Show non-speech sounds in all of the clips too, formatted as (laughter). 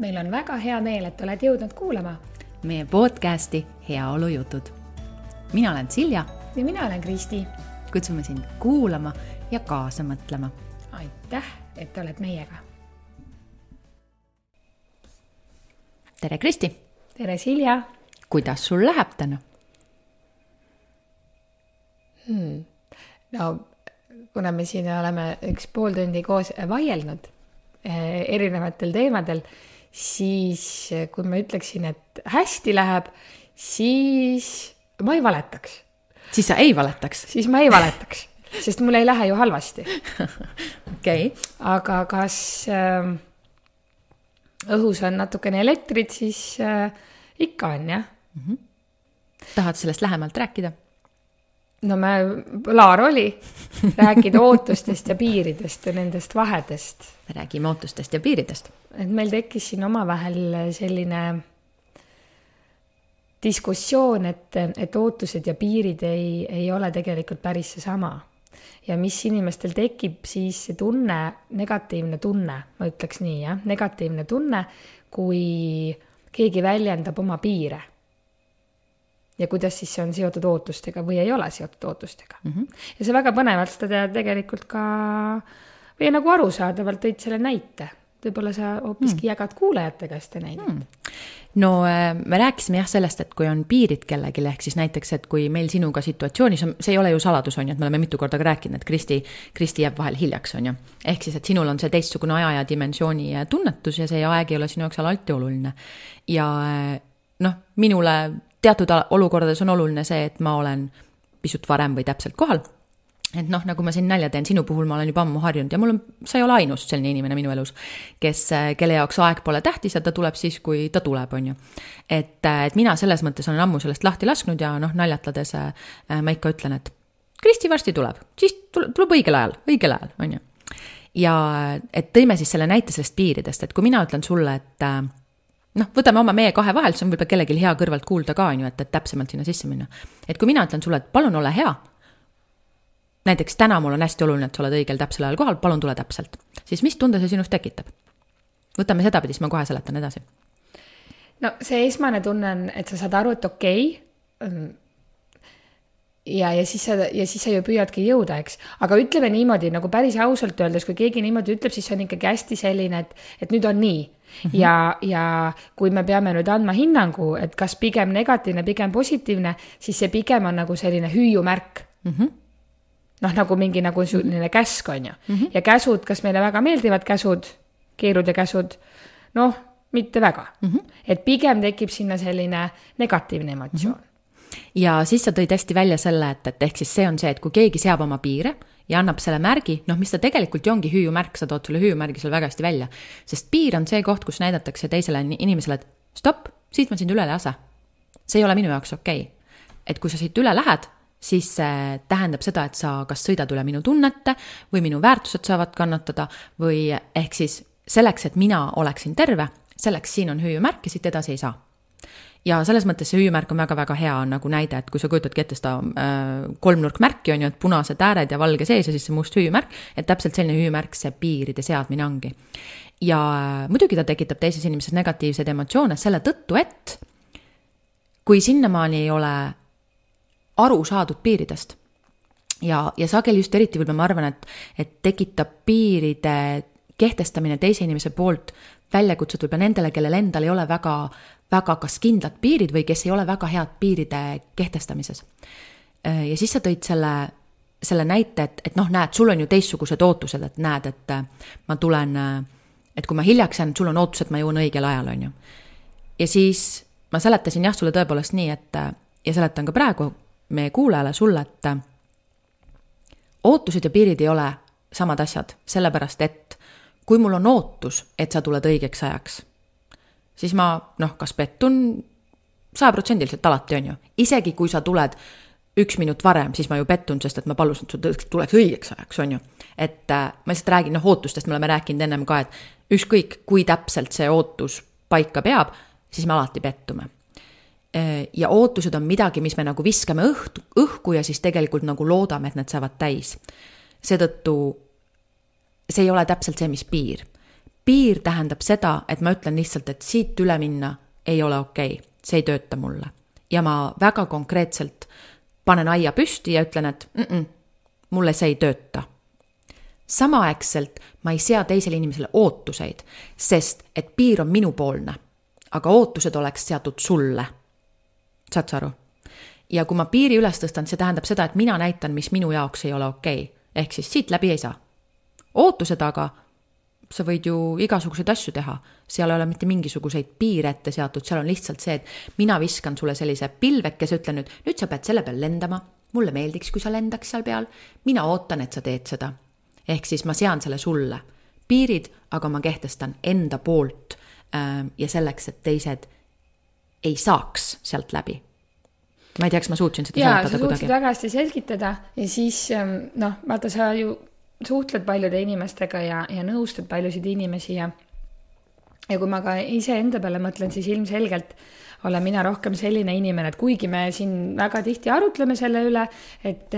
meil on väga hea meel, et oled jõudnud kuulama meie podcasti Heaolujutud. mina olen Silja. ja mina olen Kristi. kutsume sind kuulama ja kaasa mõtlema. aitäh, et oled meiega. tere, Kristi. tere, Silja. kuidas sul läheb täna hmm.? no kuna me siin oleme üks pool tundi koos vaielnud eh, erinevatel teemadel, siis kui ma ütleksin, et hästi läheb, siis ma ei valetaks. siis sa ei valetaks? siis ma ei valetaks, sest mul ei lähe ju halvasti. (laughs) okei aga kas äh, õhus on natukene elektrit, siis äh, ikka on jah mm. -hmm. tahad sellest lähemalt rääkida? No me, Laar oli, rääkida (laughs) ootustest ja piiridest ja nendest vahedest. me räägime ootustest ja piiridest. et meil tekkis siin omavahel selline diskussioon, et, et ootused ja piirid ei, ei ole tegelikult päris seesama. ja mis inimestel tekib, siis see tunne, negatiivne tunne, ma ütleks nii, jah, negatiivne tunne, kui keegi väljendab oma piire ja kuidas siis see on seotud ootustega või ei ole seotud ootustega mm. -hmm. ja see väga põnevalt seda tegelikult ka või nagu arusaadavalt tõid selle näite, võib-olla sa hoopiski mm. jagad kuulajate käest näidet mm no äh, me rääkisime jah sellest, et kui on piirid kellelgi, ehk siis näiteks, et kui meil sinuga situatsioonis on, see ei ole ju saladus, on ju, et me oleme mitu korda ka rääkinud, et Kristi, Kristi jääb vahel hiljaks, on ju. ehk siis, et sinul on see teistsugune aja ja dimensiooni tunnetus ja see aeg ei ole sinu jaoks alati oluline. ja äh, noh, minule teatud olukordades on oluline see, et ma olen pisut varem või täpselt kohal. et noh, nagu ma siin nalja teen, sinu puhul ma olen juba ammu harjunud ja mul on, sa ei ole ainus selline inimene minu elus, kes, kelle jaoks aeg pole tähtis ja ta tuleb siis, kui ta tuleb, on ju. et, et mina selles mõttes olen ammu sellest lahti lasknud ja noh, naljatades äh, ma ikka ütlen, et Kristi varsti tuleb, siis tuleb õigel ajal, õigel ajal, on ju. ja et tõime siis selle näite sellest piiridest, et kui mina ütlen sulle, et äh, noh, võtame oma meie kahe vahel, siis on võib-olla kellelgi hea kõrvalt kuulda ka, on ju, et, et täpsemalt sinna sisse minna. et kui mina ütlen sulle, et palun ole hea, näiteks täna mul on hästi oluline, et sa oled õigel täpsel ajal kohal, palun tule täpselt, siis mis tunde see sinus tekitab? võtame sedapidi, siis ma kohe seletan edasi. no see esmane tunne on, et sa saad aru, et okei okay,, ja, ja siis sa, ja siis sa ju püüadki jõuda, eks. aga ütleme niimoodi nagu päris ausalt öeldes, kui keegi niimoodi ütleb, siis see on ikkagi hästi selline, et, et nüüd on nii Mm. Ja, ja kui me peame nüüd andma hinnangu, et kas pigem negatiivne, pigem positiivne, siis see pigem on nagu selline hüüumärk mm. -hmm. noh, nagu mingi nagu selline käsk on ju mm. -hmm. ja käsud, kas meile väga meeldivad käsud, keelud ja käsud, noh, mitte väga mm. -hmm. et pigem tekib sinna selline negatiivne emotsioon mm. -hmm ja siis sa tõid hästi välja selle, et, et ehk siis see on see, et kui keegi seab oma piire ja annab selle märgi, noh, mis ta tegelikult ju ongi hüüumärk, sa tood selle hüüumärgi seal väga hästi välja. sest piir on see koht, kus näidatakse teisele inimesele, et stopp, siit ma sind üle ei lase. see ei ole minu jaoks okei okay.. et kui sa siit üle lähed, siis see tähendab seda, et sa kas sõidad üle minu tunnete või minu väärtused saavad kannatada või ehk siis selleks, et mina oleksin terve, selleks siin on hüüumärk ja siit edasi ei saa ja selles mõttes see hüüumärk on väga-väga hea nagu näide, et kui sa kujutadki ette seda äh, kolmnurkmärki, on ju, et punased ääred ja valge sees ja siis see must hüüumärk, et täpselt selline hüüumärk see piiride seadmine ongi. ja äh, muidugi ta tekitab teises inimeses negatiivseid emotsioone selle tõttu, et kui sinnamaani ei ole aru saadud piiridest ja, ja sageli just eriti võib-olla ma arvan, et, et tekitab piiride kehtestamine teise inimese poolt väljakutset võib-olla nendele, kellel endal ei ole väga väga kas kindlad piirid või kes ei ole väga head piiride kehtestamises. Äh, ja siis sa tõid selle, selle näite, et, et noh, näed, sul on ju teistsugused ootused, et näed, et äh, ma tulen, äh, et kui ma hiljaks jään, sul on ootus, et ma jõuan õigel ajal, on ju. ja siis ma seletasin jah, sulle tõepoolest nii, et ja seletan ka praegu meie kuulajale, sulle, et ootused ja piirid ei ole samad asjad, sellepärast et kui mul on ootus, et sa tuled õigeks ajaks siis ma noh, kas pettun sajaprotsendiliselt alati, on ju. isegi kui sa tuled üks minut varem, siis ma ju pettun, sest et ma palusin, et sul tuleks õigeks ajaks, on ju. et äh, ma lihtsalt räägin, noh, ootustest me oleme rääkinud ennem ka, et ükskõik, kui täpselt see ootus paika peab, siis me alati pettume äh,. ja ootused on midagi, mis me nagu viskame õhtu, õhku ja siis tegelikult nagu loodame, et need saavad täis. seetõttu see ei ole täpselt see, mis piir piir tähendab seda, et ma ütlen lihtsalt, et siit üle minna ei ole okei okay., see ei tööta mulle. ja ma väga konkreetselt panen aia püsti ja ütlen, et mm -mm, mulle see ei tööta. samaaegselt ma ei sea teisele inimesele ootuseid, sest et piir on minupoolne, aga ootused oleks seatud sulle. saad sa aru? ja kui ma piiri üles tõstan, see tähendab seda, et mina näitan, mis minu jaoks ei ole okei okay. ehk siis siit läbi ei saa. Ootuse taga sa võid ju igasuguseid asju teha, seal ei ole mitte mingisuguseid piire ette seatud, seal on lihtsalt see, et mina viskan sulle sellise pilvekese, ütlen nüüd, nüüd sa pead selle peal lendama, mulle meeldiks, kui sa lendaks seal peal, mina ootan, et sa teed seda. ehk siis ma sean selle sulle. piirid aga ma kehtestan enda poolt äh, ja selleks, et teised ei saaks sealt läbi. Ma ei tea, kas ma suutsin seda jaa, sa suutsid väga hästi selgitada ja siis ähm, noh, vaata, sa ju suhtled paljude inimestega ja, ja nõustad paljusid inimesi ja ja kui ma ka iseenda peale mõtlen, siis ilmselgelt olen mina rohkem selline inimene, et kuigi me siin väga tihti arutleme selle üle, et,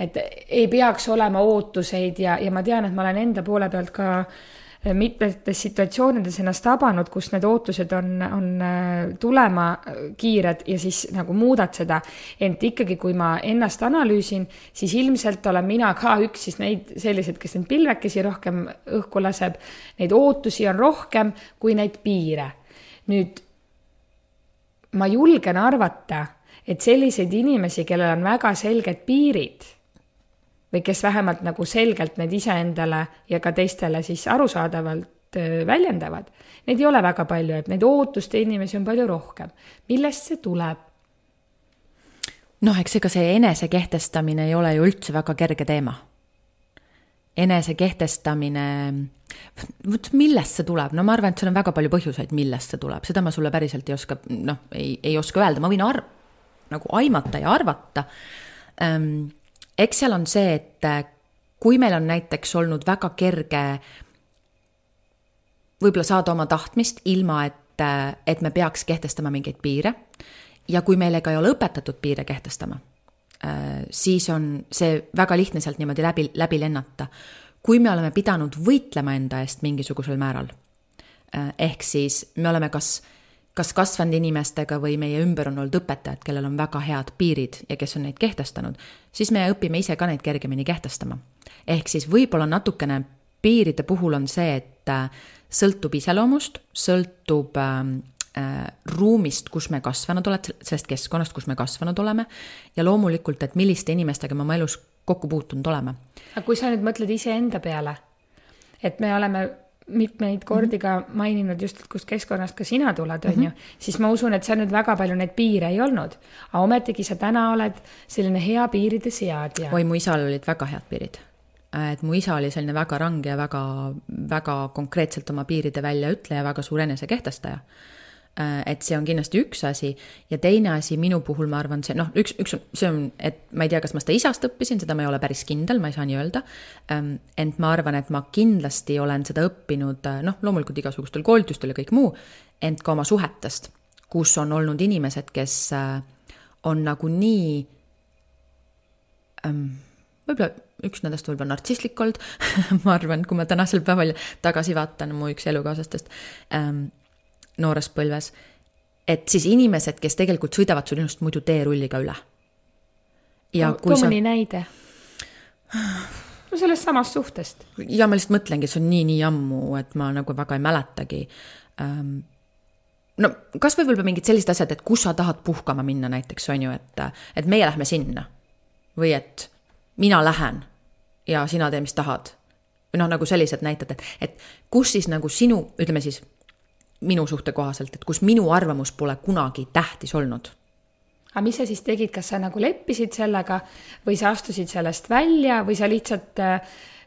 et ei peaks olema ootuseid ja, ja ma tean, et ma olen enda poole pealt ka äh, mitmetes situatsioonides ennast tabanud, kus need ootused on, on äh, tulema äh, kiired ja siis nagu muudad seda. ent ikkagi, kui ma ennast analüüsin, siis ilmselt olen mina ka üks siis neid selliseid, kes neid pilvekesi rohkem õhku laseb. Neid ootusi on rohkem kui neid piire. nüüd ma julgen arvata, et selliseid inimesi, kellel on väga selged piirid või kes vähemalt nagu selgelt need iseendale ja ka teistele siis arusaadavalt väljendavad. Neid ei ole väga palju, et neid ootuste inimesi on palju rohkem. millest see tuleb? noh, eks ega see enese kehtestamine ei ole ju üldse väga kerge teema. enese kehtestamine, vot millest see tuleb, no ma arvan, et seal on väga palju põhjuseid, millest see tuleb, seda ma sulle päriselt ei oska, noh, ei, ei oska öelda, ma võin arv-, nagu aimata ja arvata ähm, eks seal on see, et äh, kui meil on näiteks olnud väga kerge võib-olla saada oma tahtmist, ilma et, äh, et me peaks kehtestama mingeid piire ja kui meile ka ei ole õpetatud piire kehtestama, äh, siis on see väga lihtne sealt niimoodi läbi, läbi lennata. kui me oleme pidanud võitlema enda eest mingisugusel määral, ehk siis me oleme kas kas kasvanud inimestega või meie ümber on olnud õpetajad, kellel on väga head piirid ja kes on neid kehtestanud, siis me õpime ise ka neid kergemini kehtestama. ehk siis võib-olla natukene piiride puhul on see, et äh, sõltub iseloomust, sõltub äh, äh, ruumist, kus me kasvanud oleme, sellest keskkonnast, kus me kasvanud oleme ja loomulikult, et milliste inimestega me oma elus kokku puutunud oleme. aga kui sa nüüd mõtled iseenda peale, et me oleme mitmeid kordi mhm. ka maininud just, kust keskkonnast ka sina tuled, on ju, mhm. siis ma usun, et seal nüüd väga palju neid piire ei olnud. aga ometigi sa täna oled selline hea piiride seadja. oi, mu isal olid väga head piirid. et mu isa oli selline väga range ja väga, väga konkreetselt oma piiride väljaütleja, väga suur enesekehtestaja et see on kindlasti üks asi ja teine asi minu puhul ma arvan, see noh, üks, üks, see on, et ma ei tea, kas ma seda isast õppisin, seda ma ei ole päris kindel, ma ei saa nii öelda. Ähm, ent ma arvan, et ma kindlasti olen seda õppinud äh, noh, loomulikult igasugustel koolitustel ja kõik muu, ent ka oma suhetest, kus on olnud inimesed, kes äh, on nagunii ähm, võib-olla üks nendest võib-olla nartsisslik olnud (laughs) ma arvan, kui ma tänasel päeval tagasi vaatan mu üks elukaaslastest ähm, noores põlves, et siis inimesed, kes tegelikult sõidavad sinust muidu teerulliga üle. ja kui sa. mõni näide. no sellest samast suhtest. ja ma lihtsalt mõtlengi, et see on nii-nii ammu, et ma nagu väga ei mäletagi ähm, no kasvõi võib-olla mingid sellised asjad, et kus sa tahad puhkama minna näiteks on ju, et, et meie lähme sinna. või et mina lähen ja sina tee, mis tahad. või noh, nagu sellised näited, et, et kus siis nagu sinu, ütleme siis minu suhte kohaselt, et kus minu arvamus pole kunagi tähtis olnud. aga mis sa siis tegid, kas sa nagu leppisid sellega või sa astusid sellest välja või sa lihtsalt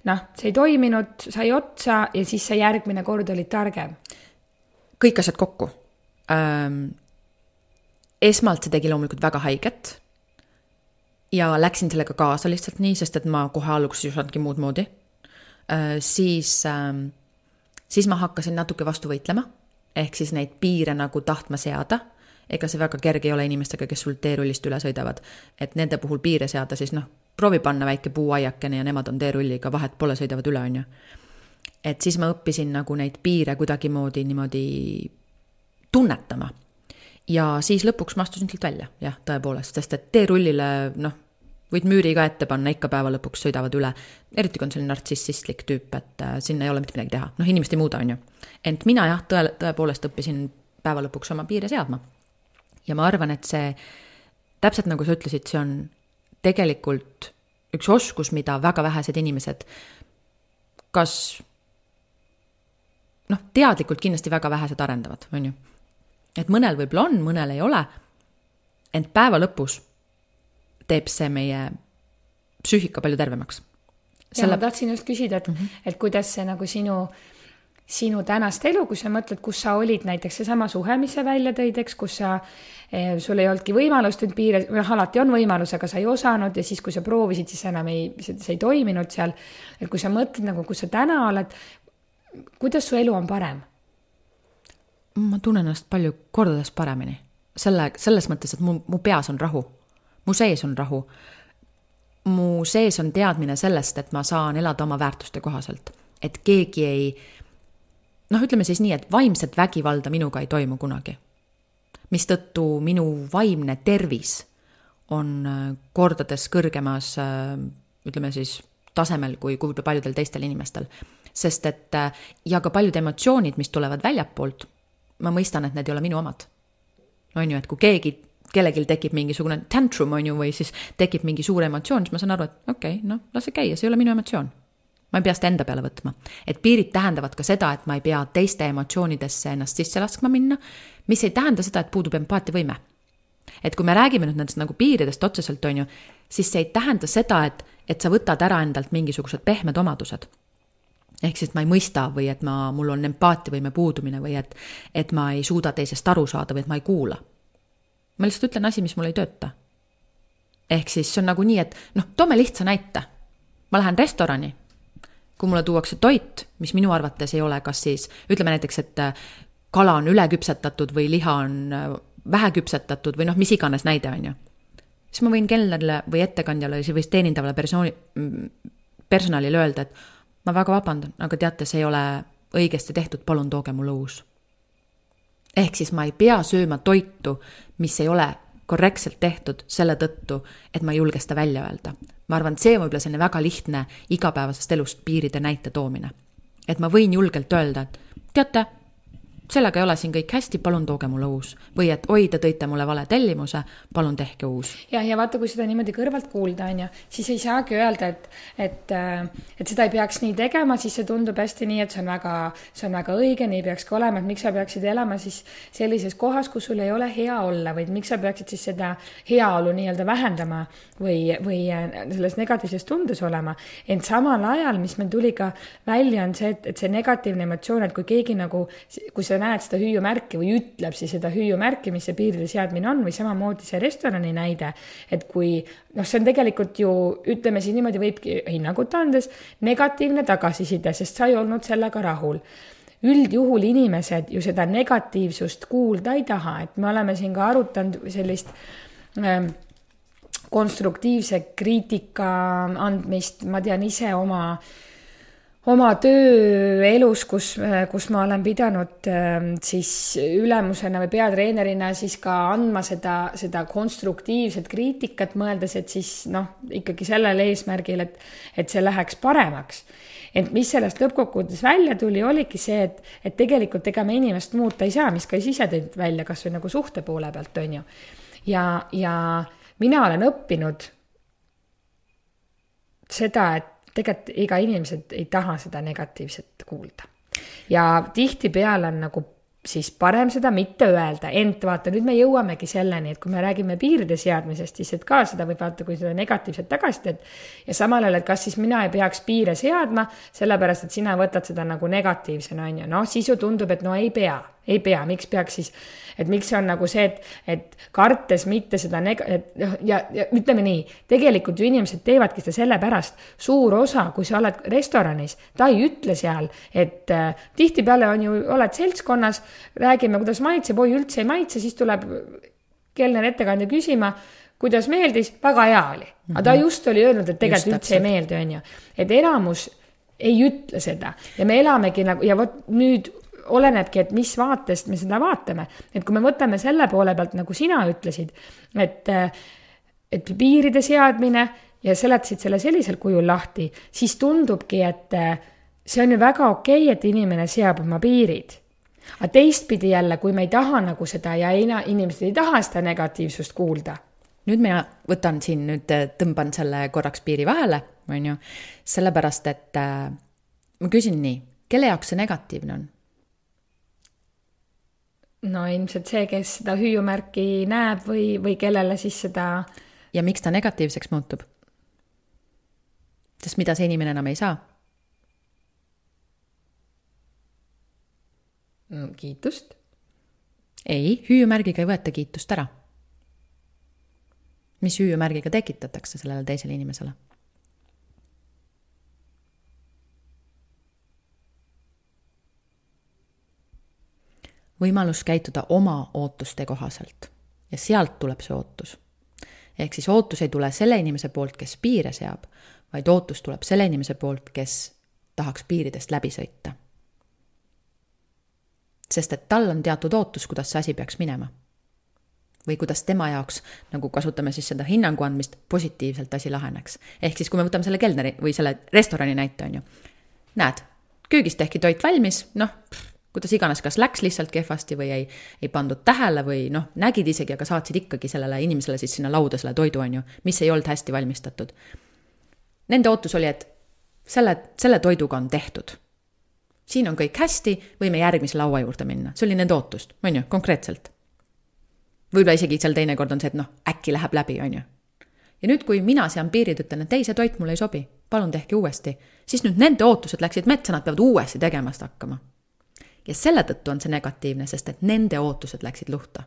noh, see ei toiminud, sai otsa ja siis sa järgmine kord olid targem? kõik asjad kokku ähm,. esmalt see tegi loomulikult väga haiget. ja läksin sellega kaasa lihtsalt nii, sest et ma kohe alguses ei osanudki muud moodi äh,. siis ähm,, siis ma hakkasin natuke vastu võitlema ehk siis neid piire nagu tahtma seada. ega see väga kerge ei ole inimestega, kes sul teerullist üle sõidavad. et nende puhul piire seada, siis noh, proovi panna väike puuaiakene ja nemad on teerulliga, vahet pole, sõidavad üle, on ju. et siis ma õppisin nagu neid piire kuidagimoodi niimoodi tunnetama. ja siis lõpuks ma astusin sealt välja, jah, tõepoolest, sest et teerullile, noh, võid müüri ka ette panna, ikka päeva lõpuks sõidavad üle. eriti kui on selline nartsissistlik tüüp, et äh, sinna ei ole mitte midagi teha, noh, inimesed ei muuda, on ju. ent mina jah, tõe, tõepoolest õppisin päeva lõpuks oma piire seadma. ja ma arvan, et see, täpselt nagu sa ütlesid, see on tegelikult üks oskus, mida väga vähesed inimesed kas noh, teadlikult kindlasti väga vähesed arendavad, on ju. et mõnel võib-olla on, mõnel ei ole. ent päeva lõpus teeb see meie psüühika palju tervemaks. Selle... ja ma tahtsin just küsida, et mm, -hmm. et kuidas see nagu sinu sinu tänast elu, kui sa mõtled, kus sa olid, näiteks seesama suhe, mis sa välja tõid, eks, kus sa eh,, sul ei olnudki võimalust neid piire, noh, alati on võimalus, aga sa ei osanud ja siis, kui sa proovisid, siis enam ei, see ei toiminud seal. et kui sa mõtled nagu, kus sa täna oled, kuidas su elu on parem? ma tunnen ennast palju kordades paremini. selle, selles mõttes, et mu, mu peas on rahu. Mu sees on rahu. mu sees on teadmine sellest, et ma saan elada oma väärtuste kohaselt. et keegi ei noh, ütleme siis nii, et vaimset vägivalda minuga ei toimu kunagi. mistõttu minu vaimne tervis on äh, kordades kõrgemas, äh, ütleme siis, tasemel kui, kui võib-olla paljudel teistel inimestel. sest et äh, ja ka paljud emotsioonid, mis tulevad väljapoolt, ma mõistan, et need ei ole minu omad. on ju, et kui keegi kellelgi tekib mingisugune tantrum, on ju, või siis tekib mingi suur emotsioon, siis ma saan aru, et okei okay,, noh, las see käia, see ei ole minu emotsioon ma ei pea seda enda peale võtma. et piirid tähendavad ka seda, et ma ei pea teiste emotsioonidesse ennast sisse laskma minna, mis ei tähenda seda, et puudub empaatiavõime. et kui me räägime nüüd nendest nagu piiridest otseselt, on ju, siis see ei tähenda seda, et, et sa võtad ära endalt mingisugused pehmed omadused ehk siis, et ma ei mõista või et ma, mul on empaatiavõime puudumine või et, et ma ei suuda teisest aru saada või et ma ei kuula. Ma lihtsalt ütlen asi, mis mul ei tööta. ehk siis see on nagu nii, et noh, toome lihtsa näite. ma lähen restorani kui mulle tuuakse toit, mis minu arvates ei ole, kas siis ütleme näiteks, et äh, kala on üleküpsetatud või liha on äh, vähe küpsetatud või noh, mis iganes näide on ju. siis ma võin kelnerile või ettekandjale või teenindavale persooni, personalile öelda, et ma väga vabandan, aga teate, see ei ole õigesti tehtud, palun tooge mulle uus. Ehk siis ma ei pea sööma toitu, mis ei ole korrektselt tehtud selle tõttu, et ma ei julge seda välja öelda. ma arvan, et see on võib-olla selline väga lihtne igapäevasest elust piiride näite toomine. et ma võin julgelt öelda, et teate sellega ei ole siin kõik hästi, palun tooge mulle uus. või et oi, te tõite mulle vale tellimuse, palun tehke uus. jah, ja vaata, kui seda niimoodi kõrvalt kuulda, on ju, siis ei saagi öelda, et, et, äh, et seda ei peaks nii tegema, siis see tundub hästi nii, et see on väga, see on väga õige, nii peaks ka olema, et miks sa peaksid elama siis sellises kohas, kus sul ei ole hea olla või miks sa peaksid siis seda heaolu nii-öelda vähendama või, või äh, selles negatiivses tundes olema. ent samal ajal, mis meil tuli ka välja, on see, et, et see negatiivne emotsioon, et kui keegi nagu, kui sa näed seda hüüumärki või ütleb siis seda hüüumärki, mis see piiride seadmine on või samamoodi see restorani näide, et kui noh, see on tegelikult ju ütleme siis niimoodi, võibki hinnangut andes negatiivne tagasiside, sest sa ei olnud sellega rahul. Üldjuhul inimesed ju seda negatiivsust kuulda ei taha, et me oleme siin ka arutanud sellist äh, konstruktiivse kriitika andmist, ma tean ise oma äh, oma tööelus, kus, kus ma olen pidanud ähm, siis ülemusena või peatreenerina siis ka andma seda, seda konstruktiivset kriitikat, mõeldes, et siis noh, ikkagi sellel eesmärgil, et, et see läheks paremaks. ent mis sellest lõppkokkuvõttes välja tuli, oligi see, et, et tegelikult ega me inimest muuta ei saa, mis ka ise tõid välja kasvõi nagu suhte poole pealt, on ju. ja, ja mina olen õppinud seda, et tegelikult ega inimesed ei taha seda negatiivset kuulda. ja tihtipeale on nagu siis parem seda mitte öelda, ent vaata, nüüd me jõuamegi selleni, et kui me räägime piiride seadmisest, siis et ka seda võib vaata kui seda negatiivset tagasisidet. Ja samal ajal, et kas siis mina ei peaks piire seadma, sellepärast et sina võtad seda nagu negatiivsena, on ju, noh, siis ju tundub, et no ei pea ei pea, miks peaks siis, et miks see on nagu see, et, et kartes mitte seda neg-, et noh, ja, ja ütleme nii, tegelikult ju inimesed teevadki seda sellepärast, suur osa, kui sa oled restoranis, ta ei ütle seal, et äh, tihtipeale on ju, oled seltskonnas, räägime, kuidas maitseb, oi üldse ei maitse, siis tuleb kelner ettekandja küsima, kuidas meeldis, väga hea oli. aga ta mhm. just oli öelnud, et tegelikult üldse ei meeldi, on ju. et enamus ei ütle seda ja me elamegi nagu ja vot nüüd olenebki, et mis vaatest me seda vaatame, et kui me võtame selle poole pealt, nagu sina ütlesid, et, et piiride seadmine ja seletasid selle sellisel kujul lahti, siis tundubki, et see on ju väga okei okay,, et inimene seab oma piirid. aga teistpidi jälle, kui me ei taha nagu seda ja ei, inimesed ei taha seda negatiivsust kuulda. nüüd mina võtan siin nüüd, tõmban selle korraks piiri vahele, on ju, sellepärast et äh, ma küsin nii, kelle jaoks see negatiivne on? No ilmselt see, kes seda hüüumärki näeb või, või kellele siis seda. ja miks ta negatiivseks muutub? sest mida see inimene enam ei saa? Mm, kiitust. ei, hüüumärgiga ei võeta kiitust ära. mis hüüumärgiga tekitatakse sellele teisele inimesele? Võimalus käituda oma ootuste kohaselt ja sealt tuleb see ootus. ehk siis ootus ei tule selle inimese poolt, kes piire seab, vaid ootus tuleb selle inimese poolt, kes tahaks piiridest läbi sõita. sest et tal on teatud ootus, kuidas see asi peaks minema. või kuidas tema jaoks, nagu kasutame siis seda hinnangu andmist, positiivselt asi laheneks. ehk siis, kui me võtame selle kelneri või selle restorani näite, on ju. näed, köögis tehti toit valmis, noh kuidas iganes, kas läks lihtsalt kehvasti või ei, ei pandud tähele või noh, nägid isegi, aga saatsid ikkagi sellele inimesele siis sinna lauda selle toidu, on ju, mis ei olnud hästi valmistatud. Nende ootus oli, et selle, selle toiduga on tehtud. siin on kõik hästi, võime järgmise laua juurde minna, see oli nende ootust, on ju, konkreetselt. võib-olla isegi seal teinekord on see, et noh, äkki läheb läbi, on ju. ja nüüd, kui mina sean piirid, ütlen, et ei, see toit mulle ei sobi, palun tehke uuesti, siis nüüd nende ootused läksid metsa, nad peavad uuesti tegemast hakkama ja selle tõttu on see negatiivne, sest et nende ootused läksid luhta.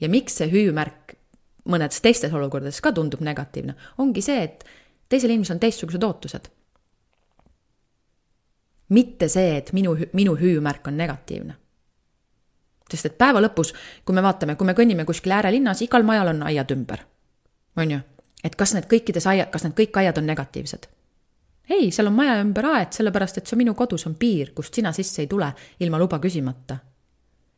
ja miks see hüüumärk mõnedes teistes olukordades ka tundub negatiivne, ongi see, et teisel inimesel on teistsugused ootused. mitte see, et minu, minu hüüumärk on negatiivne. sest et päeva lõpus, kui me vaatame, kui me kõnnime kuskil äärelinnas, igal majal on aiad ümber. on ju, et kas need kõikides aia, kas need kõik aiad on negatiivsed ei, seal on maja ümber aed, sellepärast et see minu kodus on piir, kust sina sisse ei tule ilma luba küsimata.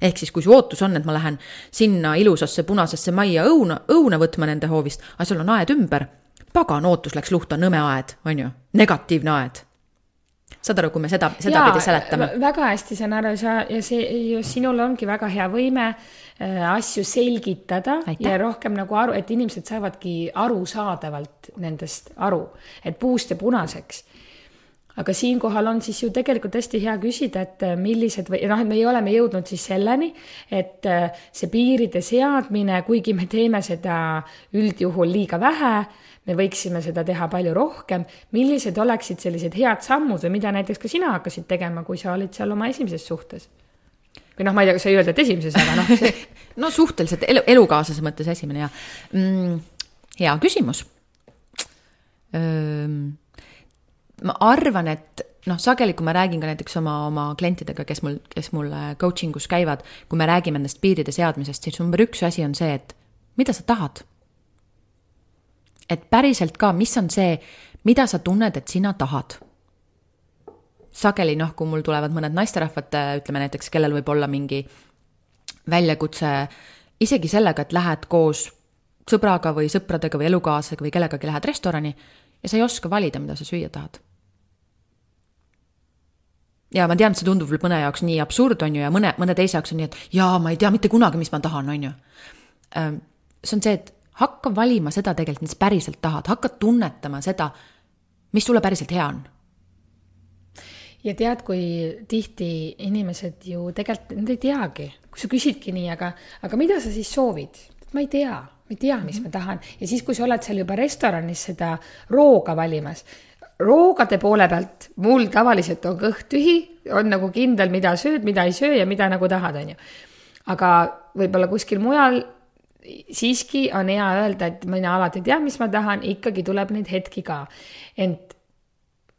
ehk siis, kui su ootus on, et ma lähen sinna ilusasse punasesse majja õuna, õuna võtma nende hoovist, aga seal on aed ümber, pagan, ootus läks luhta, nõme aed, on ju, negatiivne aed saad aru, kui me seda, sedapidi seletame? väga hästi saan aru, sa ja see, just sinul ongi väga hea võime äh, asju selgitada Aitäh. ja rohkem nagu aru, et inimesed saavadki arusaadavalt nendest aru, et puust ja punaseks aga siinkohal on siis ju tegelikult hästi hea küsida, et äh, millised või noh, et me oleme jõudnud siis selleni, et äh, see piiride seadmine, kuigi me teeme seda üldjuhul liiga vähe me võiksime seda teha palju rohkem. millised oleksid sellised head sammud või mida näiteks ka sina hakkasid tegema, kui sa olid seal oma esimeses suhtes? või noh, ma ei tea, kas sa ei öelda, et esimeses, aga noh see.... (laughs) no suhteliselt elu, elukaaslase mõttes esimene ja mm,. hea küsimus. ma arvan, et noh, sageli, kui ma räägin ka näiteks oma, oma klientidega, kes mul, kes mul coaching us käivad, kui me räägime nendest piiride seadmisest, siis number üks asi on see, et mida sa tahad et päriselt ka, mis on see, mida sa tunned, et sina tahad. sageli noh, kui mul tulevad mõned naisterahvad, ütleme näiteks, kellel võib olla mingi väljakutse isegi sellega, et lähed koos sõbraga või sõpradega või elukaaslasega või kellegagi lähed restorani ja sa ei oska valida, mida sa süüa tahad. ja ma tean, et see tundub võib-olla mõne jaoks nii absurd, on ju, ja mõne, mõne teise jaoks on nii, et jaa, ma ei tea mitte kunagi, mis ma tahan, on ju. see on see, et hakka valima seda tegelikult, mis päriselt tahad, hakka tunnetama seda, mis sulle päriselt hea on. ja tead, kui tihti inimesed ju tegelikult, nad ei teagi, kui sa küsidki nii, aga, aga mida sa siis soovid? ma ei tea, ma ei tea, mis mm -hmm. ma tahan ja siis, kui sa oled seal juba restoranis seda rooga valimas, roogade poole pealt mul tavaliselt on kõht tühi, on nagu kindel, mida sööd, mida ei söö ja mida nagu tahad, on ju. aga võib-olla kuskil mujal siiski on hea öelda, et mina alati tean, mis ma tahan, ikkagi tuleb neid hetki ka. ent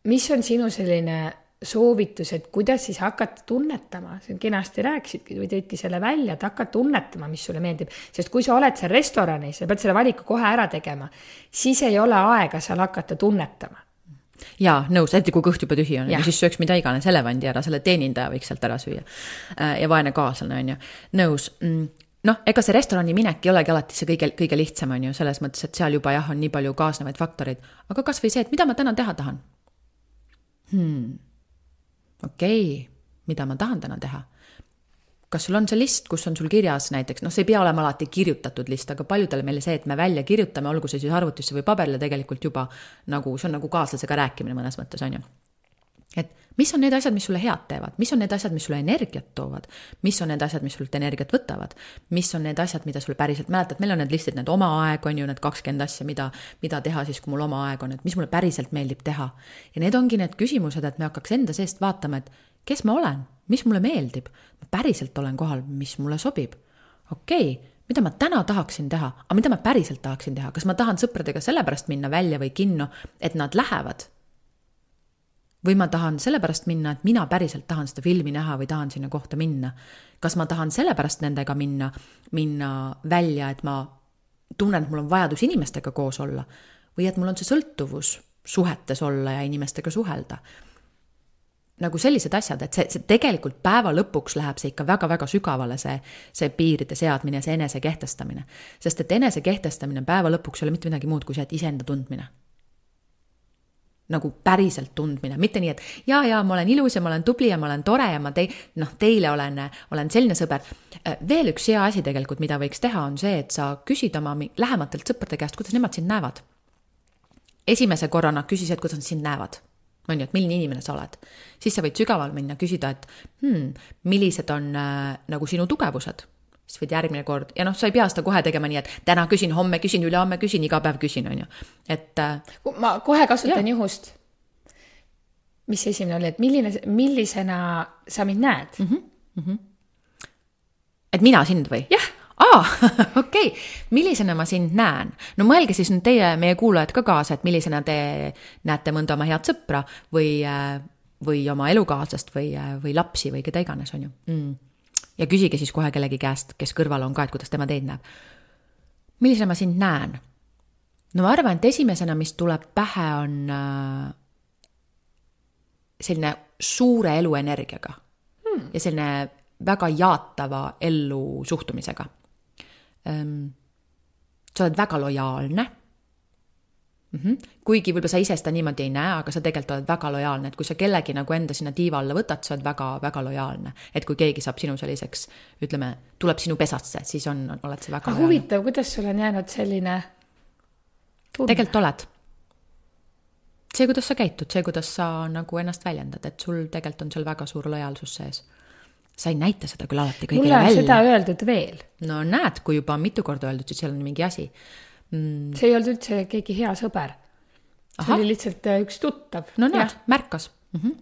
mis on sinu selline soovitus, et kuidas siis hakata tunnetama, sa kenasti rääkisidki või tõidki selle välja, et hakka tunnetama, mis sulle meeldib, sest kui sa oled seal restoranis, sa pead selle valiku kohe ära tegema, siis ei ole aega seal hakata tunnetama. Jaa, nõus, eriti kui kõht juba tühi on, siis sööks mida iganes, elevandi ära, selle teenindaja võiks sealt ära süüa. ja vaene kaaslane, on ju, nõus. Mm, noh, ega see restorani minek ei olegi alati see kõige, kõige lihtsam, on ju, selles mõttes, et seal juba jah, on nii palju kaasnevaid faktoreid, aga kasvõi see, et mida ma täna teha tahan hmm.. okei okay., mida ma tahan täna teha? kas sul on see list, kus on sul kirjas näiteks, noh, see ei pea olema alati kirjutatud list, aga paljudele meile see, et me välja kirjutame, olgu see siis arvutisse või paberile, tegelikult juba nagu, see on nagu kaaslasega rääkimine mõnes mõttes, on ju. Et mis on need asjad, mis sulle head teevad, mis on need asjad, mis sulle energiat toovad, mis on need asjad, mis sult energiat võtavad, mis on need asjad, mida sulle päriselt, mäletad, meil on need listid, need oma aeg on ju, need kakskümmend asja, mida, mida teha siis, kui mul oma aeg on, et mis mulle päriselt meeldib teha. ja need ongi need küsimused, et me hakkaks enda seest vaatama, et kes ma olen, mis mulle meeldib, ma päriselt olen kohal, mis mulle sobib. okei okay, mida ma täna tahaksin teha, aga mida ma päriselt tahaksin teha, kas ma tahan sõpradega sellepärast minna välja või kinno, et nad lähevad või ma tahan sellepärast minna, et mina päriselt tahan seda filmi näha või tahan sinna kohta minna. kas ma tahan sellepärast nendega minna, minna välja, et ma tunnen, et mul on vajadus inimestega koos olla või et mul on see sõltuvus suhetes olla ja inimestega suhelda. nagu sellised asjad, et see, see tegelikult päeva lõpuks läheb see ikka väga-väga sügavale, see, see piiride seadmine, see enese kehtestamine. sest et enese kehtestamine päeva lõpuks ei ole mitte midagi muud kui see, et iseenda tundmine nagu päriselt tundmine, mitte nii, et ja, ja ma olen ilus ja ma olen tubli ja ma olen tore ja ma tei-, noh, teile olen, olen selline sõber. veel üks hea asi tegelikult, mida võiks teha, on see, et sa küsid oma lähematelt sõprade käest, kuidas nemad sind näevad. esimese korrana küsisid, kuidas nad sind näevad, on ju, et milline inimene sa oled. siis sa võid sügavale minna, küsida, et hmm, millised on äh, nagu sinu tugevused siis võid järgmine kord ja noh, sa ei pea seda kohe tegema nii, et täna küsin, homme küsin, ülehomme küsin, iga päev küsin, on ju. et äh, ma kohe kasutan Jaa. juhust. mis see esimene oli, et milline, millisena sa mind näed mm? -hmm. et mina sind või? jah, aa, (laughs) okei okay., millisena ma sind näen? no mõelge siis nüüd teie, meie kuulajad ka kaasa, et millisena te näete mõnda oma head sõpra või, või oma elukaaslast või, või lapsi või keda iganes, on ju mm.. Ja küsige siis kohe kellegi käest, kes kõrval on ka, et kuidas tema teid näeb. millisena ma sind näen? no ma arvan, et esimesena, mis tuleb pähe, on äh, selline suure eluenergiaga hmm. ja selline väga jaatava ellu suhtumisega ähm,. sa oled väga lojaalne mm. -hmm. kuigi võib-olla sa ise seda niimoodi ei näe, aga sa tegelikult oled väga lojaalne, et kui sa kellegi nagu enda sinna tiiva alla võtad, sa oled väga-väga lojaalne. et kui keegi saab sinu selliseks, ütleme, tuleb sinu pesasse, siis on, oled sa väga aga lojaalne. huvitav, kuidas sul on jäänud selline tunne? tegelikult oled. see, kuidas sa käitud, see, kuidas sa nagu ennast väljendad, et sul tegelikult on seal väga suur lojaalsus sees. sa ei näita seda küll alati kõigile mulle on välja seda. öeldud veel, no näed, kui juba mitu korda öeldud, siis seal on mingi asi mm,. see ei olnud üldse keegi hea sõber. see oli lihtsalt äh, üks tuttav. no näed, märkas mm. -hmm.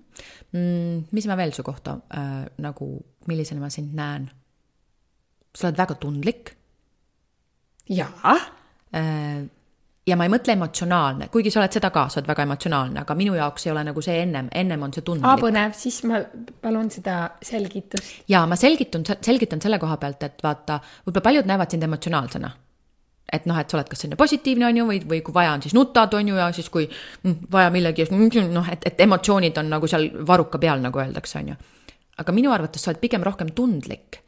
Mm, mis ma veel su kohta äh, nagu, millisena ma sind näen? sa oled väga tundlik jaa, äh,. ja ma ei mõtle emotsionaalne, kuigi sa oled seda ka, sa oled väga emotsionaalne, aga minu jaoks ei ole nagu see ennem, ennem on see aa tundlik. põnev, siis ma palun seda selgitust. ja ma selgitan, selgitan selle koha pealt, et vaata, võib-olla paljud näevad sind emotsionaalsena. Et noh, et sa oled kas selline positiivne, on ju, või, või kui vaja on, siis nutad, on ju, ja siis kui mm, vaja millegi eest, noh, et, et emotsioonid on nagu seal varuka peal, nagu öeldakse, on ju. aga minu arvates sa oled pigem rohkem tundlik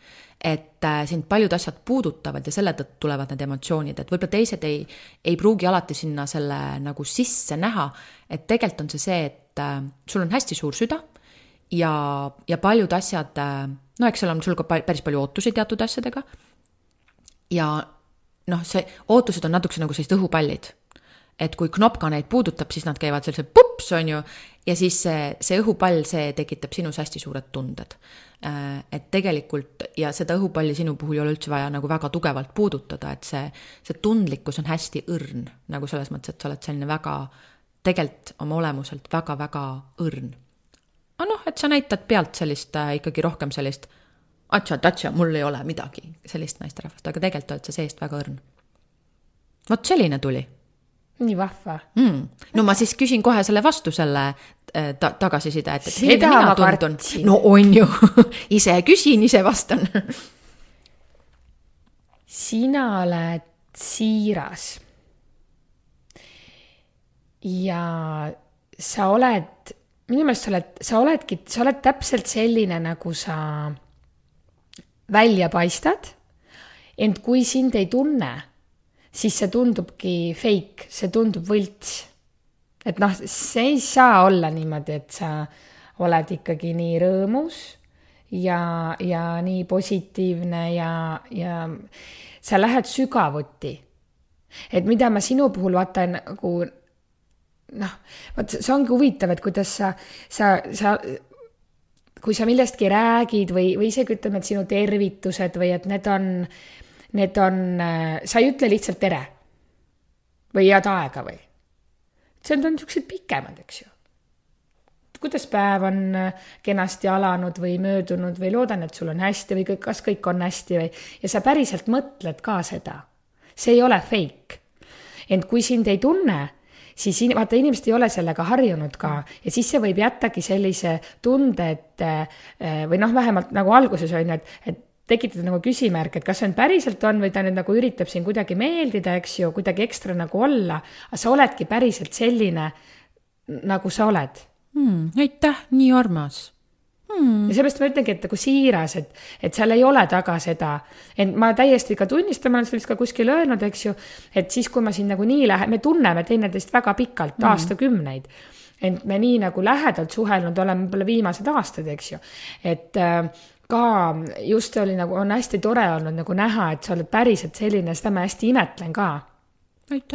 et äh, sind paljud asjad puudutavad ja selle tõttu tulevad need emotsioonid, et võib-olla teised ei, ei pruugi alati sinna selle nagu sisse näha, et tegelikult on see see, et äh, sul on hästi suur süda ja, ja paljud asjad äh,, no eks seal on sul ka päris palju ootusi teatud asjadega ja noh, see ootused on natukese nagu sellised õhupallid. et kui knopka neid puudutab, siis nad käivad sellised pups, on ju, ja siis see, see õhupall, see tekitab sinus hästi suured tunded. et tegelikult ja seda õhupalli sinu puhul ei ole üldse vaja nagu väga tugevalt puudutada, et see, see tundlikkus on hästi õrn nagu selles mõttes, et sa oled selline väga, tegelikult oma olemuselt väga-väga õrn aga noh, et sa näitad pealt sellist äh, ikkagi rohkem sellist atša-tatša, mul ei ole midagi, sellist naisterahvast, aga tegelikult oled sa seest väga õrn. vot selline tuli nii vahva. mm.. no ma siis küsin kohe selle vastu selle äh, ta tagasiside, et, et milline mina tundun no on ju (laughs) ise küsin, ise vastan (laughs) sina oled siiras. ja sa oled, minu meelest sa oled, sa oledki, sa oled täpselt selline, nagu sa välja paistad. ent kui sind ei tunne, siis see tundubki fake, see tundub võlts. et noh, see ei saa olla niimoodi, et sa oled ikkagi nii rõõmus ja, ja nii positiivne ja, ja sa lähed sügavuti. et mida ma sinu puhul vaatan nagu noh, vot see ongi huvitav, et kuidas sa, sa, sa kui sa millestki räägid või, või isegi ütleme, et sinu tervitused või et need on, need on, sa ei ütle lihtsalt tere või head aega või. see on, niisugused pikemad, eks ju. kuidas päev on kenasti alanud või möödunud või loodan, et sul on hästi või kas kõik on hästi või, ja sa päriselt mõtled ka seda. see ei ole fake. ent kui sind ei tunne siis in, vaata, inimesed ei ole sellega harjunud ka. Ja siis see võib jättagi sellise tunde, et eh, või noh, vähemalt nagu alguses on ju, et, et tekitada nagu küsimärk, et kas see nüüd päriselt on või ta nüüd nagu üritab siin kuidagi meeldida, eks ju, kuidagi ekstra nagu olla, aga sa oledki päriselt selline, nagu sa oled. Hmm,. aitäh, nii armas hmm.. ja seepärast ma ütlengi, et nagu siiras, et, et seal ei ole taga seda, et ma täiesti ka tunnistan, ma olen seda vist ka kuskil öelnud, eks ju, et siis, kui ma siin nagu nii lähe-, me tunneme teineteist väga pikalt hmm., aastakümneid. Ent me nii nagu lähedalt suhelnud oleme võib-olla viimased aastad, eks ju, et äh, ka just oli nagu, on hästi tore olnud nagu näha, et sa oled päriselt selline, seda ma hästi imetlen ka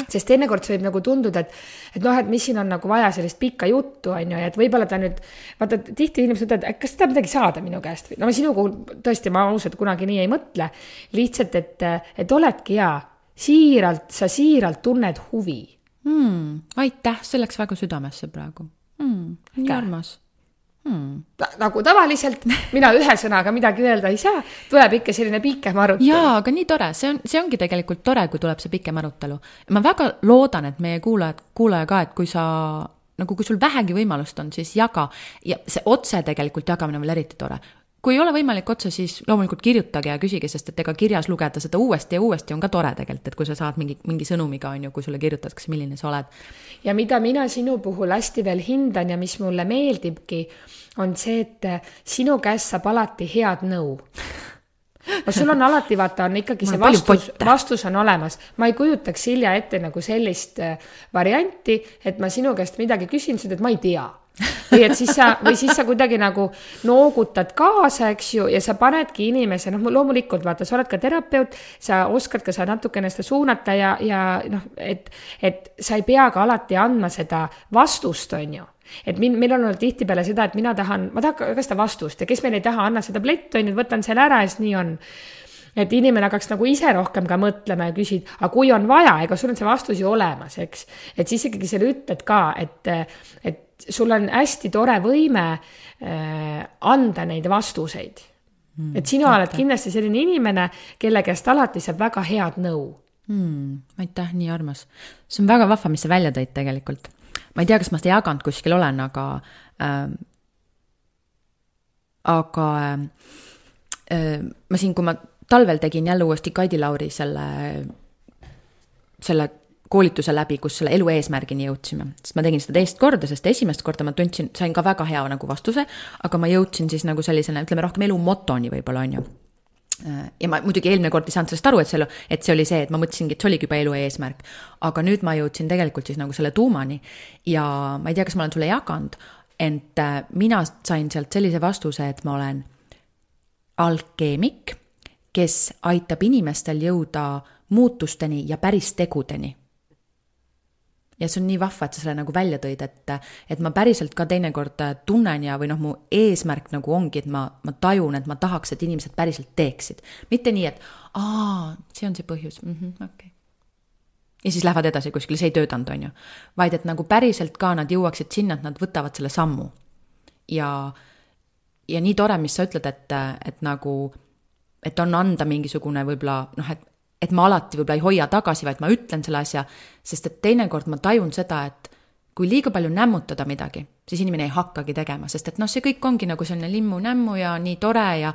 sest teinekord see võib nagu tunduda, et, et noh, et mis siin on nagu vaja sellist pikka juttu, on ju, et võib-olla ta nüüd, vaata tihti inimesed ütlevad, et kas ta midagi saada minu käest või, no sinu puhul tõesti, ma ausalt kunagi nii ei mõtle. lihtsalt, et, et oledki hea, siiralt, sa siiralt tunned huvi mm,. aitäh, see läks väga südamesse praegu mm,. nii armas hmm.. nagu tavaliselt (laughs) mina ühe sõnaga midagi öelda ei saa, tuleb ikka selline pikem arutelu. jaa, aga nii tore, see on, see ongi tegelikult tore, kui tuleb see pikem arutelu. ma väga loodan, et meie kuulajad, kuulaja ka, et kui sa nagu kui sul vähegi võimalust on, siis jaga ja see otse tegelikult jagamine on veel eriti tore kui ei ole võimalik otse, siis loomulikult kirjutage ja küsige, sest et ega kirjas lugeda seda uuesti ja uuesti on ka tore tegelikult, et kui sa saad mingi, mingi sõnumiga, on ju, kui sulle kirjutatakse, milline sa oled. ja mida mina sinu puhul hästi veel hindan ja mis mulle meeldibki, on see, et sinu käest saab alati head nõu no sul on alati, vaata, on ikkagi see vastus, vastus on olemas. ma ei kujutaks Silja ette nagu sellist äh, varianti, et ma sinu käest midagi küsin, sa ütled, ma ei tea või et siis sa, või siis sa kuidagi nagu noogutad kaasa, eks ju, ja sa panedki inimese, noh, loomulikult vaata, sa oled ka terapeut, sa oskad ka sa natukene seda suunata ja, ja noh, et, et sa ei pea ka alati andma seda vastust, on ju et min-, meil on olnud tihtipeale seda, et mina tahan, ma tahan ka seda vastust ja kes meil ei taha, anna seda plett, on ju, võtan selle ära ja siis nii on et inimene hakkaks nagu ise rohkem ka mõtlema ja küsid, aga kui on vaja, ega sul on see vastus ju olemas, eks. et siis ikkagi selle ütled ka, et, et sul on hästi tore võime äh, anda neid vastuseid mm,. et sina oled kindlasti selline inimene, kelle käest alati saab väga head nõu mm,. aitäh, nii armas. see on väga vahva, mis sa välja tõid tegelikult. ma ei tea, kas ma seda jaganud kuskil olen, aga äh,, aga äh, ma siin, kui ma talvel tegin jälle uuesti Kaidi Lauri selle, selle koolituse läbi, kus selle elu eesmärgini jõudsime. sest ma tegin seda teist korda, sest esimest korda ma tundsin, sain ka väga hea nagu vastuse, aga ma jõudsin siis nagu sellisele, ütleme rohkem elu motoni võib-olla, on ju ja ma muidugi eelmine kord ei saanud sellest aru, et see, et see oli see, et ma mõtlesingi, et see oligi juba elu eesmärk. aga nüüd ma jõudsin tegelikult siis nagu selle tuumani ja ma ei tea, kas ma olen sulle jaganud, ent äh, mina sain sealt sellise vastuse, et ma olen alkeemik, kes aitab inimestel jõuda muutusteni ja päris tegudeni ja see on nii vahva, et sa selle nagu välja tõid, et, et ma päriselt ka teinekord tunnen ja, või noh, mu eesmärk nagu ongi, et ma, ma tajun, et ma tahaks, et inimesed päriselt teeksid. mitte nii, et aa, see on see põhjus mm -hmm,, okei okay. ja siis lähevad edasi kuskile, see ei töötanud, on ju. vaid et nagu päriselt ka nad jõuaksid sinna, et nad võtavad selle sammu. ja, ja nii tore, mis sa ütled, et, et nagu, et on anda mingisugune võib-olla noh, et et ma alati võib-olla ei hoia tagasi, vaid ma ütlen selle asja, sest et teinekord ma tajun seda, et kui liiga palju nämmutada midagi, siis inimene ei hakkagi tegema, sest et noh, see kõik ongi nagu selline limmu-nämmu ja nii tore ja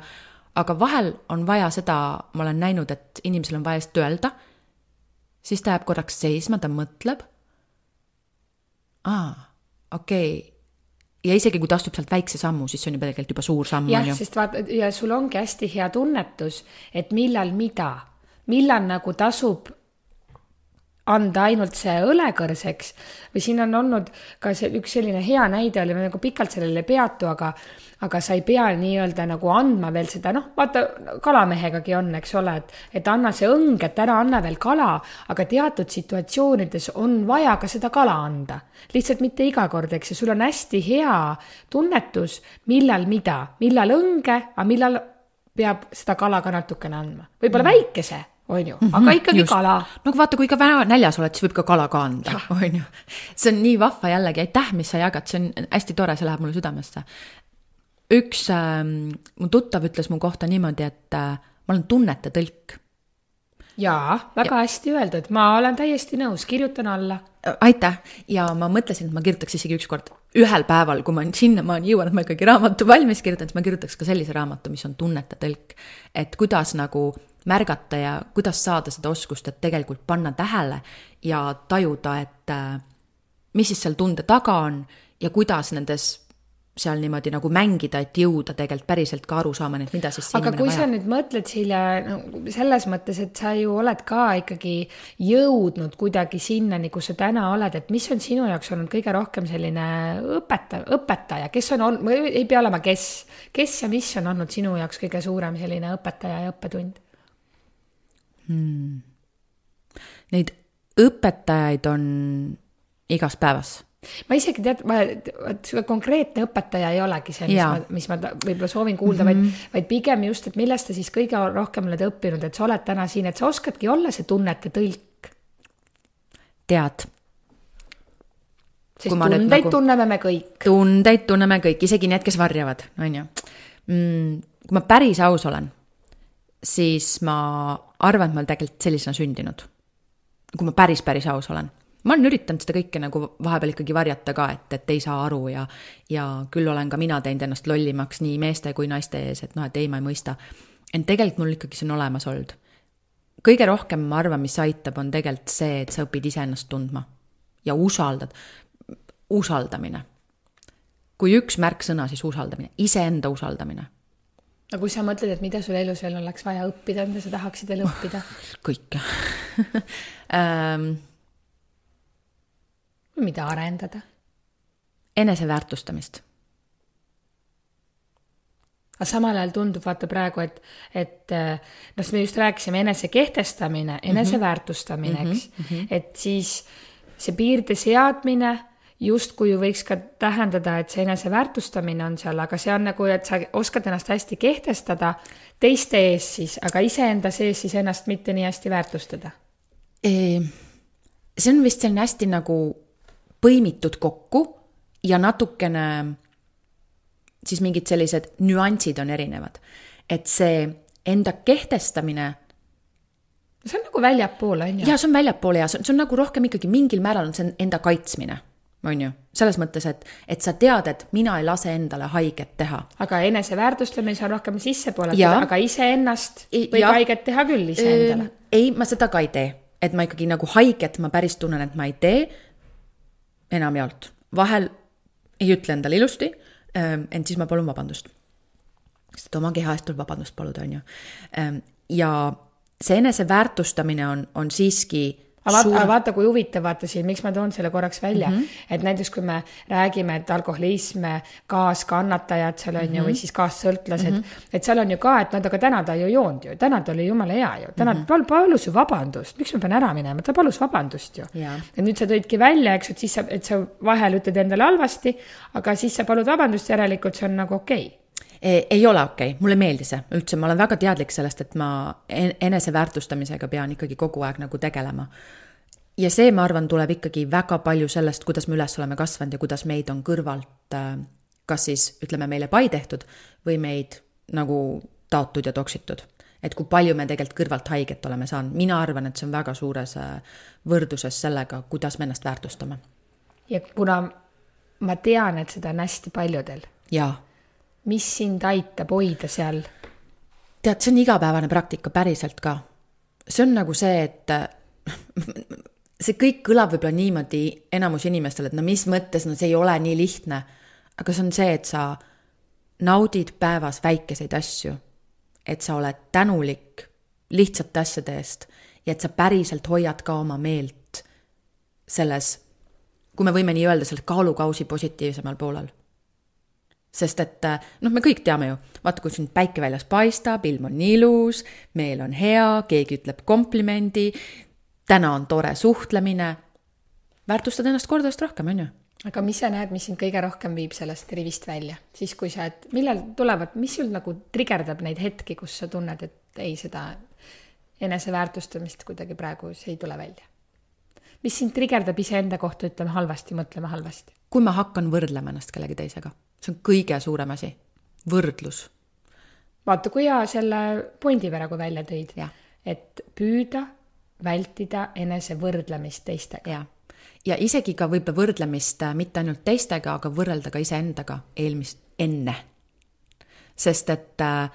aga vahel on vaja seda, ma olen näinud, et inimesel on vaja lihtsalt öelda, siis ta jääb korraks seisma, ta mõtleb. aa, okei okay. ja isegi kui ta astub sealt väikse sammu, siis see on juba tegelikult juba suur samm, jah ju. sest vaata ja sul ongi hästi hea tunnetus, et millal mida, millal nagu tasub anda ainult see õlekõrseks või siin on olnud ka see üks selline hea näide oli, ma nagu pikalt sellele ei peatu, aga, aga sa ei pea nii-öelda nagu andma veel seda, noh, vaata kalamehegagi on, eks ole, et, et anna see õng, et ära anna veel kala, aga teatud situatsioonides on vaja ka seda kala anda. lihtsalt mitte iga kord, eks ju, sul on hästi hea tunnetus, millal mida, millal õnge, aga millal peab seda kala ka natukene andma, võib-olla mm. väikese on ju, aga ikkagi Just. kala. no aga vaata, kui ka väga näljas oled, siis võib ka kala ka anda, on ju. see on nii vahva jällegi, aitäh, mis sa jagad, see on hästi tore, see läheb mulle südamesse. üks äh, mu tuttav ütles mu kohta niimoodi, et äh, ma olen tunnete tõlk. jaa, väga ja. hästi öeldud, ma olen täiesti nõus, kirjutan alla. aitäh ja ma mõtlesin, et ma kirjutaks isegi ükskord ühel päeval, kui ma sinnamaani jõuan, et ma ikkagi raamatu valmis kirjutan, siis ma kirjutaks ka sellise raamatu, mis on tunnete tõlk. et kuidas nagu märgata ja kuidas saada seda oskust, et tegelikult panna tähele ja tajuda, et äh, mis siis seal tunde taga on ja kuidas nendes seal niimoodi nagu mängida, et jõuda tegelikult päriselt ka arusaamani, et mida siis aga kui vajab. sa nüüd mõtled, Silja, no selles mõttes, et sa ju oled ka ikkagi jõudnud kuidagi sinnani, kus sa täna oled, et mis on sinu jaoks olnud kõige rohkem selline õpetaja, õpetaja, kes on olnud, ei pea olema kes, kes ja mis on olnud sinu jaoks kõige suurem selline õpetaja ja õppetund? hmm.? Neid õpetajaid on igas päevas ma isegi tead, ma, vot see konkreetne õpetaja ei olegi see, mis ja. ma, mis ma võib-olla soovin kuulda mm, -hmm. vaid, vaid pigem just, et millest sa siis kõige rohkem oled õppinud, et sa oled täna siin, et sa oskadki olla see tunnete tõlk. tead. sest tundeid nagu, tunneme me kõik. tundeid tunneme kõik, isegi need, kes varjavad, on ju mm,. kui ma päris aus olen siis ma arvan, et ma olen tegelikult sellisena sündinud. kui ma päris, päris aus olen. Ma olen üritanud seda kõike nagu vahepeal ikkagi varjata ka, et, et ei saa aru ja, ja küll olen ka mina teinud ennast lollimaks nii meeste kui naiste ees, et noh, et ei, ma ei mõista. ent tegelikult mul ikkagi see on olemas olnud. kõige rohkem ma arvan, mis aitab, on tegelikult see, et sa õpid iseennast tundma ja usaldad, usaldamine. kui üks märksõna, siis usaldamine, iseenda usaldamine aga kui sa mõtled, et mida sul elus veel oleks vaja õppida, mida sa tahaksid veel õppida? (laughs) kõike um,. (laughs) mida arendada? eneseväärtustamist. aga samal ajal tundub, vaata praegu, et, et noh, me just rääkisime enese kehtestamine, eneseväärtustamine mm, -hmm, eks mm, -hmm. et siis see piirde seadmine justkui ju võiks ka tähendada, et see eneseväärtustamine on seal, aga see on nagu, et sa oskad ennast hästi kehtestada teiste ees siis, aga iseenda sees siis ennast mitte nii hästi väärtustada. see on vist selline hästi nagu põimitud kokku ja natukene siis mingid sellised nüansid on erinevad. et see enda kehtestamine see on nagu väljapoole, on ju? jaa, see on väljapoole ja see on, see on nagu rohkem ikkagi mingil määral on see enda kaitsmine on ju, selles mõttes, et, et sa tead, et mina ei lase endale haiget teha. aga eneseväärtustamise on rohkem sissepoole, aga iseennast võib ja. haiget teha küll iseendale. ei, ma seda ka ei tee, et ma ikkagi nagu haiget ma päris tunnen, et ma ei tee. Enamjaolt, vahel ei ütle endale ilusti, ent siis ma palun vabandust. sest oma keha eest tuleb vabandust paluda, on ju. ja see eneseväärtustamine on, on siiski aga vaata, aga vaata, kui huvitav, vaata siin, miks ma toon selle korraks välja mm, -hmm. et näiteks kui me räägime, et alkoholism, kaaskannatajad seal on mm -hmm. ju, või mhm. siis kaassõltlased mm, -hmm. et seal on ju ka, et nad, aga täna ta ju ei joonud ju, täna ta oli jumala hea ju, täna mm -hmm. ta palus ju vabandust, miks ma pean ära minema, ta palus vabandust ju. et nüüd sa tõidki välja, eks, et siis sa, et sa vahel ütled endale halvasti, aga siis sa palud vabandust, järelikult see on nagu okei okay ei ole okei okay., mulle ei meeldi see üldse, ma olen väga teadlik sellest, et ma eneseväärtustamisega pean ikkagi kogu aeg nagu tegelema. ja see, ma arvan, tuleb ikkagi väga palju sellest, kuidas me üles oleme kasvanud ja kuidas meid on kõrvalt äh, kas siis ütleme meile pai tehtud või meid nagu taotud ja toksitud. et kui palju me tegelikult kõrvalt haiget oleme saanud, mina arvan, et see on väga suures äh, võrdluses sellega, kuidas me ennast väärtustame. ja kuna ma tean, et seda on hästi paljudel. jaa mis sind aitab hoida seal? tead, see on igapäevane praktika päriselt ka. see on nagu see, et see kõik kõlab võib-olla niimoodi enamus inimestele, et no mis mõttes, no see ei ole nii lihtne. aga see on see, et sa naudid päevas väikeseid asju. et sa oled tänulik lihtsate asjade eest ja et sa päriselt hoiad ka oma meelt selles, kui me võime nii öelda, selles kaalukausi positiivsemal poolel sest et noh, me kõik teame ju, vaata, kui siin päike väljas paistab, ilm on ilus, meel on hea, keegi ütleb komplimendi, täna on tore suhtlemine. väärtustad ennast kordadest rohkem, on ju. aga mis sa näed, mis sind kõige rohkem viib sellest rivist välja, siis kui sa, et millal tulevad, mis sul nagu trigerdab neid hetki, kus sa tunned, et ei, seda eneseväärtustamist kuidagi praegu see ei tule välja? mis sind trigerdab iseenda kohta, ütleme halvasti, mõtlema halvasti? Kui ma hakkan võrdlema ennast kellegi teisega, see on kõige suurem asi, võrdlus. vaata, kui hea selle pointi praegu välja tõid, et püüda vältida enese võrdlemist teistega. ja, isegi ka võib-olla võrdlemist äh, mitte ainult teistega, aga võrrelda ka iseendaga eelmist, enne. sest et äh,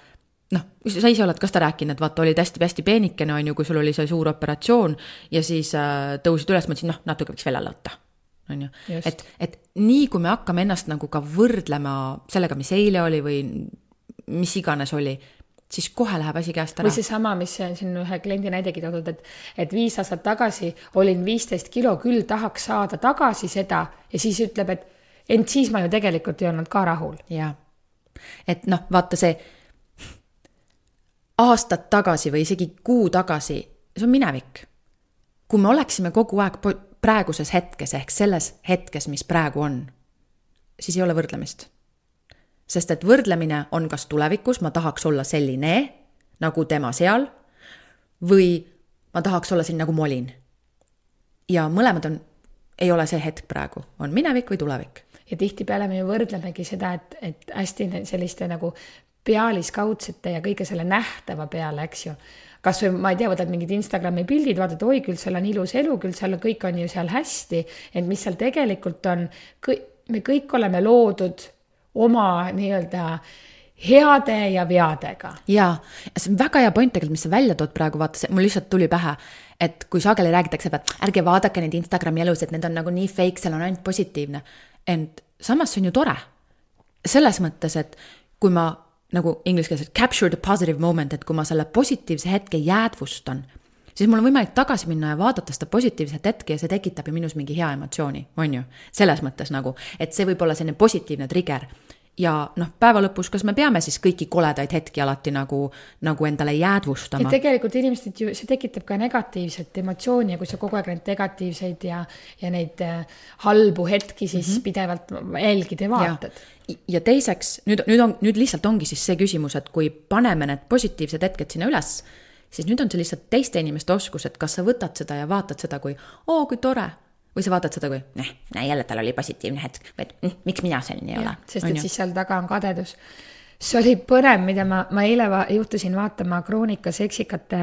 noh, sa ise oled ka seda rääkinud, et vaata, olid hästi-hästi peenikene, on ju, kui sul oli see suur operatsioon ja siis äh, tõusid üles, mõtlesin, noh, natuke võiks veel alla võtta. on ju, et, et nii kui me hakkame ennast nagu ka võrdlema sellega, mis eile oli või mis iganes oli, siis kohe läheb asi käest ära. või seesama, mis siin ühe kliendi näidegi toodud, et, et viis aastat tagasi olin viisteist kilo, küll tahaks saada tagasi seda ja siis ütleb, et ent siis ma ju tegelikult ei olnud ka rahul. jaa, et noh, vaata see aastad tagasi või isegi kuu tagasi, see on minevik. kui me oleksime kogu aeg praeguses hetkes ehk selles hetkes, mis praegu on, siis ei ole võrdlemist sest et võrdlemine on kas tulevikus ma tahaks olla selline nagu tema seal või ma tahaks olla siin nagu ma olin. ja mõlemad on, ei ole see hetk praegu, on minevik või tulevik. ja tihtipeale me ju võrdlemegi seda, et, et hästi selliste nagu pealiskaudsete ja kõige selle nähtava peale, eks ju kas või ma ei tea, võtad mingid Instagrami pildid, vaatad, oi küll, seal on ilus elu, küll seal kõik on ju seal hästi, et mis seal tegelikult on, me kõik oleme loodud oma nii-öelda heade ja veadega. jaa, see on väga hea point tegelikult, mis sa välja tood praegu, vaata, mul lihtsalt tuli pähe, et kui sageli räägitakse, et ärge vaadake neid Instagrami elusid, need on nagu nii fake, seal on ainult positiivne. ent samas see on ju tore. selles mõttes, et kui ma nagu inglise keeles capture the positive moment, et kui ma selle positiivse hetke jäädvustan siis mul on võimalik tagasi minna ja vaadata seda positiivset hetke ja see tekitab ju minus mingi hea emotsiooni, on ju. selles mõttes nagu, et see võib olla selline positiivne trigger ja noh, päeva lõpus, kas me peame siis kõiki koledaid hetki alati nagu, nagu endale jäädvustama? tegelikult inimesed ju, see tekitab ka negatiivset emotsiooni ja kui sa kogu aeg neid negatiivseid ja, ja neid äh, halbu hetki siis mm -hmm. pidevalt jälgid ja vaatad. ja teiseks nüüd, nüüd on, nüüd lihtsalt ongi siis see küsimus, et kui paneme need positiivsed hetked sinna üles siis nüüd on see lihtsalt teiste inimeste oskus, et kas sa võtad seda ja vaatad seda kui oo, kui tore. Või sa vaatad seda kui, noh, näe jälle tal oli positiivne hetk, et hm, miks mina selline ei ole. sest et siis seal taga on kadedus. see oli põnev, mida ma, ma eile va juhtusin vaatama Kroonika seksikate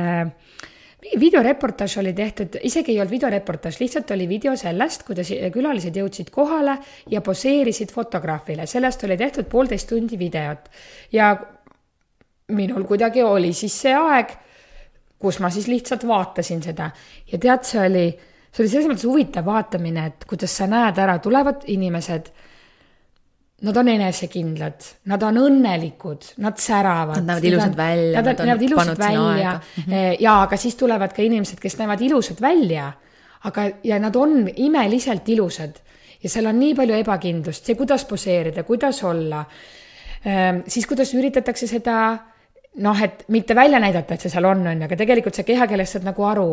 mingi videoreportaaž oli tehtud, isegi ei olnud videoreportaaž, lihtsalt oli video sellest, kuidas külalised jõudsid kohale ja poseerisid fotograafile, sellest oli tehtud poolteist tundi videot. ja minul kuidagi oli siis see aeg kus ma siis lihtsalt vaatasin seda ja tead, see oli, see oli selles mõttes huvitav vaatamine, et kuidas sa näed ära, tulevad inimesed. Nad on enesekindlad, nad on õnnelikud, nad säravad. Nad näevad ilusad välja. Nad, nad näevad ilusad välja mhm. eh, ja, aga siis tulevad ka inimesed, kes näevad ilusad välja. aga, ja nad on imeliselt ilusad ja seal on nii palju ebakindlust, see, kuidas poseerida, kuidas olla. Ehm, siis, kuidas üritatakse seda noh, et mitte välja näidata, et see seal on, on ju, aga tegelikult sa kehakeelest saad nagu aru.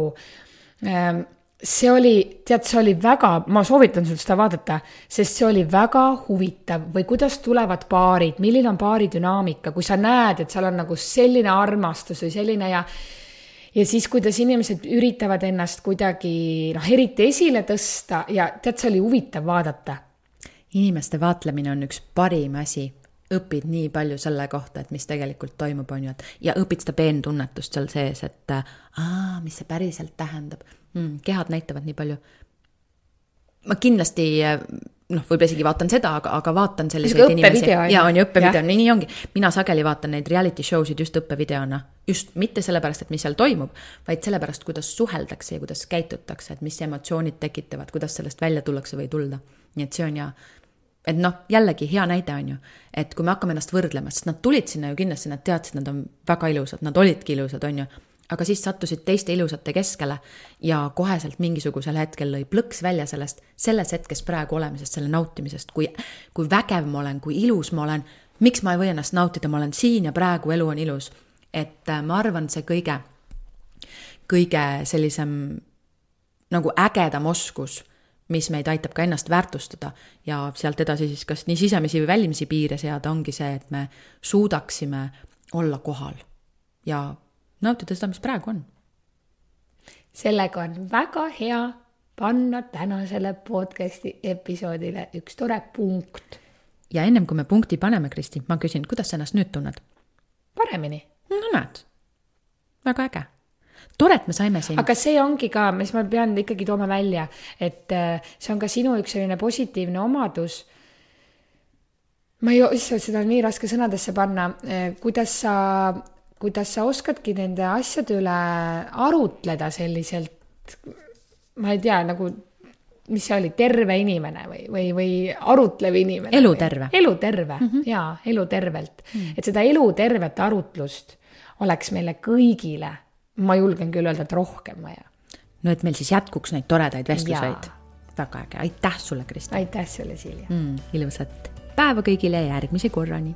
See oli, tead, see oli väga, ma soovitan sul seda vaadata, sest see oli väga huvitav või kuidas tulevad paarid, milline on paari dünaamika, kui sa näed, et seal on nagu selline armastus või selline ja ja siis, kuidas inimesed üritavad ennast kuidagi noh, eriti esile tõsta ja tead, see oli huvitav vaadata. inimeste vaatlemine on üks parim asi õpid nii palju selle kohta, et mis tegelikult toimub, on ju, et ja õpid seda peentunnetust seal sees, et aa, mis see päriselt tähendab mm,. kehad näitavad nii palju. ma kindlasti noh, võib-olla isegi vaatan seda, aga, aga vaatan selliseid inimesi. õppevideo, on ju. õppevideo, nii, nii ongi. mina sageli vaatan neid reality show sid just õppevideona. just mitte sellepärast, et mis seal toimub, vaid sellepärast, kuidas suheldakse ja kuidas käitutakse, et mis emotsioonid tekitavad, kuidas sellest välja tullakse või ei tulda. nii et see on ja, et noh, jällegi hea näide on ju, et kui me hakkame ennast võrdlema, sest nad tulid sinna ju kindlasti, nad teadsid, nad on väga ilusad, nad olidki ilusad, on ju aga siis sattusid teiste ilusate keskele ja koheselt mingisugusel hetkel lõi plõks välja sellest, selles hetkes praegu olemisest, selle nautimisest, kui, kui vägev ma olen, kui ilus ma olen, miks ma ei või ennast nautida, ma olen siin ja praegu elu on ilus. et äh, ma arvan, see kõige, kõige sellisem nagu ägedam oskus, mis meid aitab ka ennast väärtustada ja sealt edasi siis kas nii sisemisi või välimisi piire seada, ongi see, et me suudaksime olla kohal ja nautida seda, mis praegu on. sellega on väga hea panna tänasele podcast'i episoodile üks tore punkt. ja ennem kui me punkti paneme, Kristi, ma küsin, kuidas sa ennast nüüd tunned? paremini. no näed, väga äge. tore, et me saime siin. aga see ongi ka, mis ma pean ikkagi tooma välja, et äh, see on ka sinu üks selline positiivne omadus. ma ei, issand, seda on nii raske sõnadesse panna, kuidas sa, kuidas sa oskadki nende asjade üle arutleda selliselt, ma ei tea, nagu mis see oli, terve inimene või, või, või arutlev inimene? Eluterve. eluterve mm -hmm. jaa, elutervelt mm. -hmm. et seda elutervet arutlust oleks meile kõigile, ma julgen küll öelda, et rohkem vaja. no et meil siis jätkuks neid toredaid vestluseid. väga äge, aitäh sulle, Kristi aitäh sulle, Silja mm,. ilusat päeva kõigile ja järgmise korrani